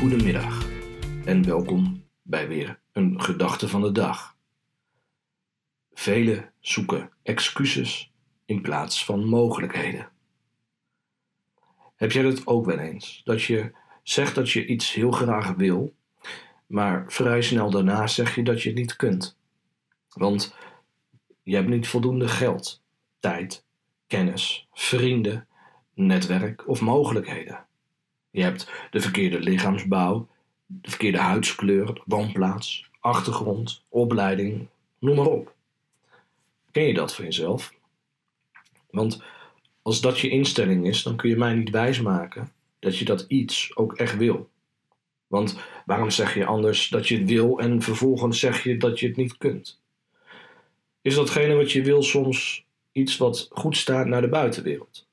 hele goede middag en welkom bij weer een gedachte van de dag. Velen zoeken excuses in plaats van mogelijkheden. Heb jij het ook wel eens? Dat je zegt dat je iets heel graag wil, maar vrij snel daarna zeg je dat je het niet kunt. Want je hebt niet voldoende geld, tijd, kennis, vrienden, netwerk of mogelijkheden. Je hebt de verkeerde lichaamsbouw, de verkeerde huidskleur, woonplaats, achtergrond, opleiding, noem maar op. Ken je dat van jezelf? Want als dat je instelling is, dan kun je mij niet wijsmaken dat je dat iets ook echt wil. Want waarom zeg je anders dat je het wil en vervolgens zeg je dat je het niet kunt? Is datgene wat je wil soms iets wat goed staat naar de buitenwereld?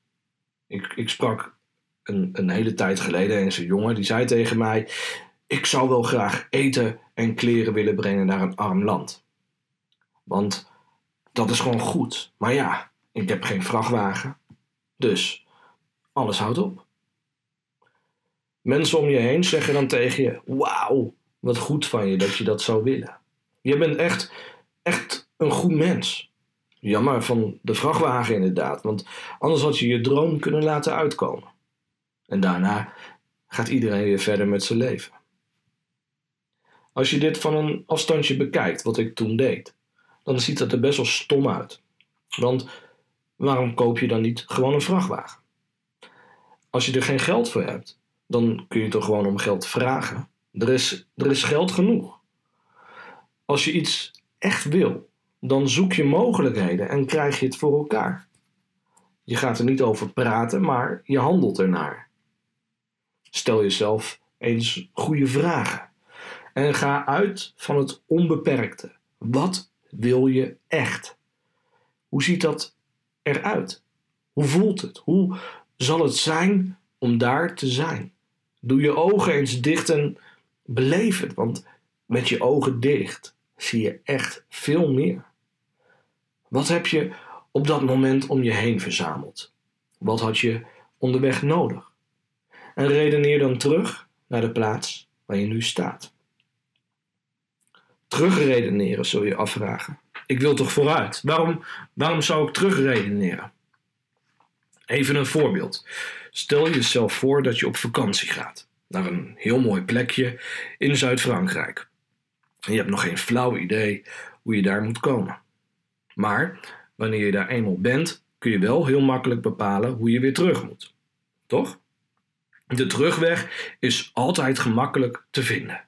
Ik, ik sprak een, een hele tijd geleden eens een jongen die zei tegen mij: Ik zou wel graag eten en kleren willen brengen naar een arm land. Want dat is gewoon goed. Maar ja, ik heb geen vrachtwagen. Dus alles houdt op. Mensen om je heen zeggen dan tegen je: Wauw, wat goed van je dat je dat zou willen. Je bent echt, echt een goed mens. Jammer van de vrachtwagen inderdaad, want anders had je je droom kunnen laten uitkomen. En daarna gaat iedereen weer verder met zijn leven. Als je dit van een afstandje bekijkt, wat ik toen deed, dan ziet het er best wel stom uit. Want waarom koop je dan niet gewoon een vrachtwagen? Als je er geen geld voor hebt, dan kun je toch gewoon om geld vragen. Er is, er is geld genoeg. Als je iets echt wil, dan zoek je mogelijkheden en krijg je het voor elkaar. Je gaat er niet over praten, maar je handelt ernaar. Stel jezelf eens goede vragen. En ga uit van het onbeperkte. Wat wil je echt? Hoe ziet dat eruit? Hoe voelt het? Hoe zal het zijn om daar te zijn? Doe je ogen eens dicht en beleef het, want met je ogen dicht zie je echt veel meer. Wat heb je op dat moment om je heen verzameld? Wat had je onderweg nodig? En redeneer dan terug naar de plaats waar je nu staat. Terugredeneren zul je afvragen. Ik wil toch vooruit? Waarom, waarom zou ik terugredeneren? Even een voorbeeld. Stel jezelf voor dat je op vakantie gaat naar een heel mooi plekje in Zuid-Frankrijk. En je hebt nog geen flauw idee hoe je daar moet komen. Maar wanneer je daar eenmaal bent, kun je wel heel makkelijk bepalen hoe je weer terug moet. Toch? De terugweg is altijd gemakkelijk te vinden.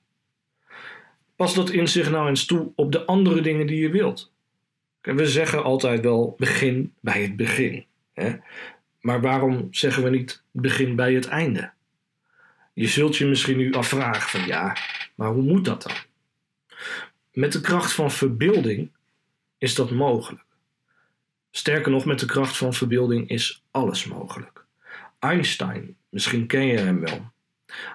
Pas dat inzicht nou eens toe op de andere dingen die je wilt. We zeggen altijd wel begin bij het begin. Hè? Maar waarom zeggen we niet begin bij het einde? Je zult je misschien nu afvragen van ja, maar hoe moet dat dan? Met de kracht van verbeelding is dat mogelijk. Sterker nog, met de kracht van verbeelding is alles mogelijk. Einstein, misschien ken je hem wel.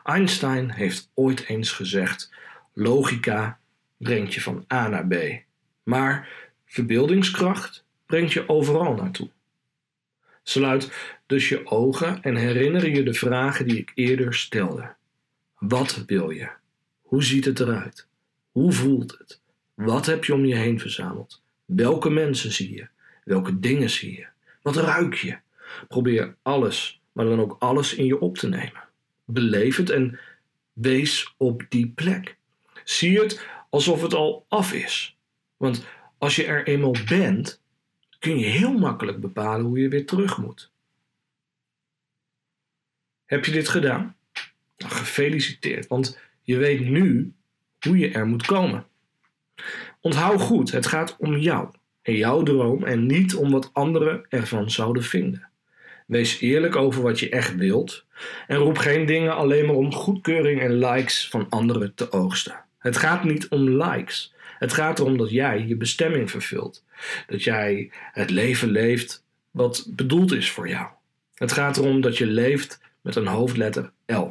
Einstein heeft ooit eens gezegd: logica brengt je van A naar B, maar verbeeldingskracht brengt je overal naartoe. Sluit dus je ogen en herinner je de vragen die ik eerder stelde. Wat wil je? Hoe ziet het eruit? Hoe voelt het? Wat heb je om je heen verzameld? Welke mensen zie je? Welke dingen zie je? Wat ruik je? Probeer alles, maar dan ook alles in je op te nemen. Beleef het en wees op die plek. Zie het alsof het al af is. Want als je er eenmaal bent, kun je heel makkelijk bepalen hoe je weer terug moet. Heb je dit gedaan? Nou, gefeliciteerd, want je weet nu hoe je er moet komen. Onthoud goed, het gaat om jou en jouw droom en niet om wat anderen ervan zouden vinden. Wees eerlijk over wat je echt wilt en roep geen dingen alleen maar om goedkeuring en likes van anderen te oogsten. Het gaat niet om likes. Het gaat erom dat jij je bestemming vervult. Dat jij het leven leeft wat bedoeld is voor jou. Het gaat erom dat je leeft met een hoofdletter L.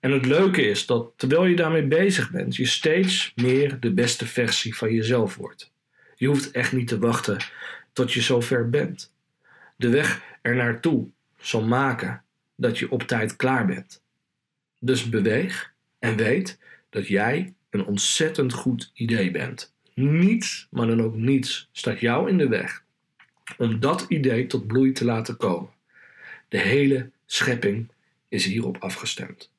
En het leuke is dat terwijl je daarmee bezig bent, je steeds meer de beste versie van jezelf wordt. Je hoeft echt niet te wachten tot je zover bent. De weg er naartoe zal maken dat je op tijd klaar bent. Dus beweeg en weet dat jij een ontzettend goed idee bent. Niets, maar dan ook niets, staat jou in de weg om dat idee tot bloei te laten komen. De hele schepping is hierop afgestemd.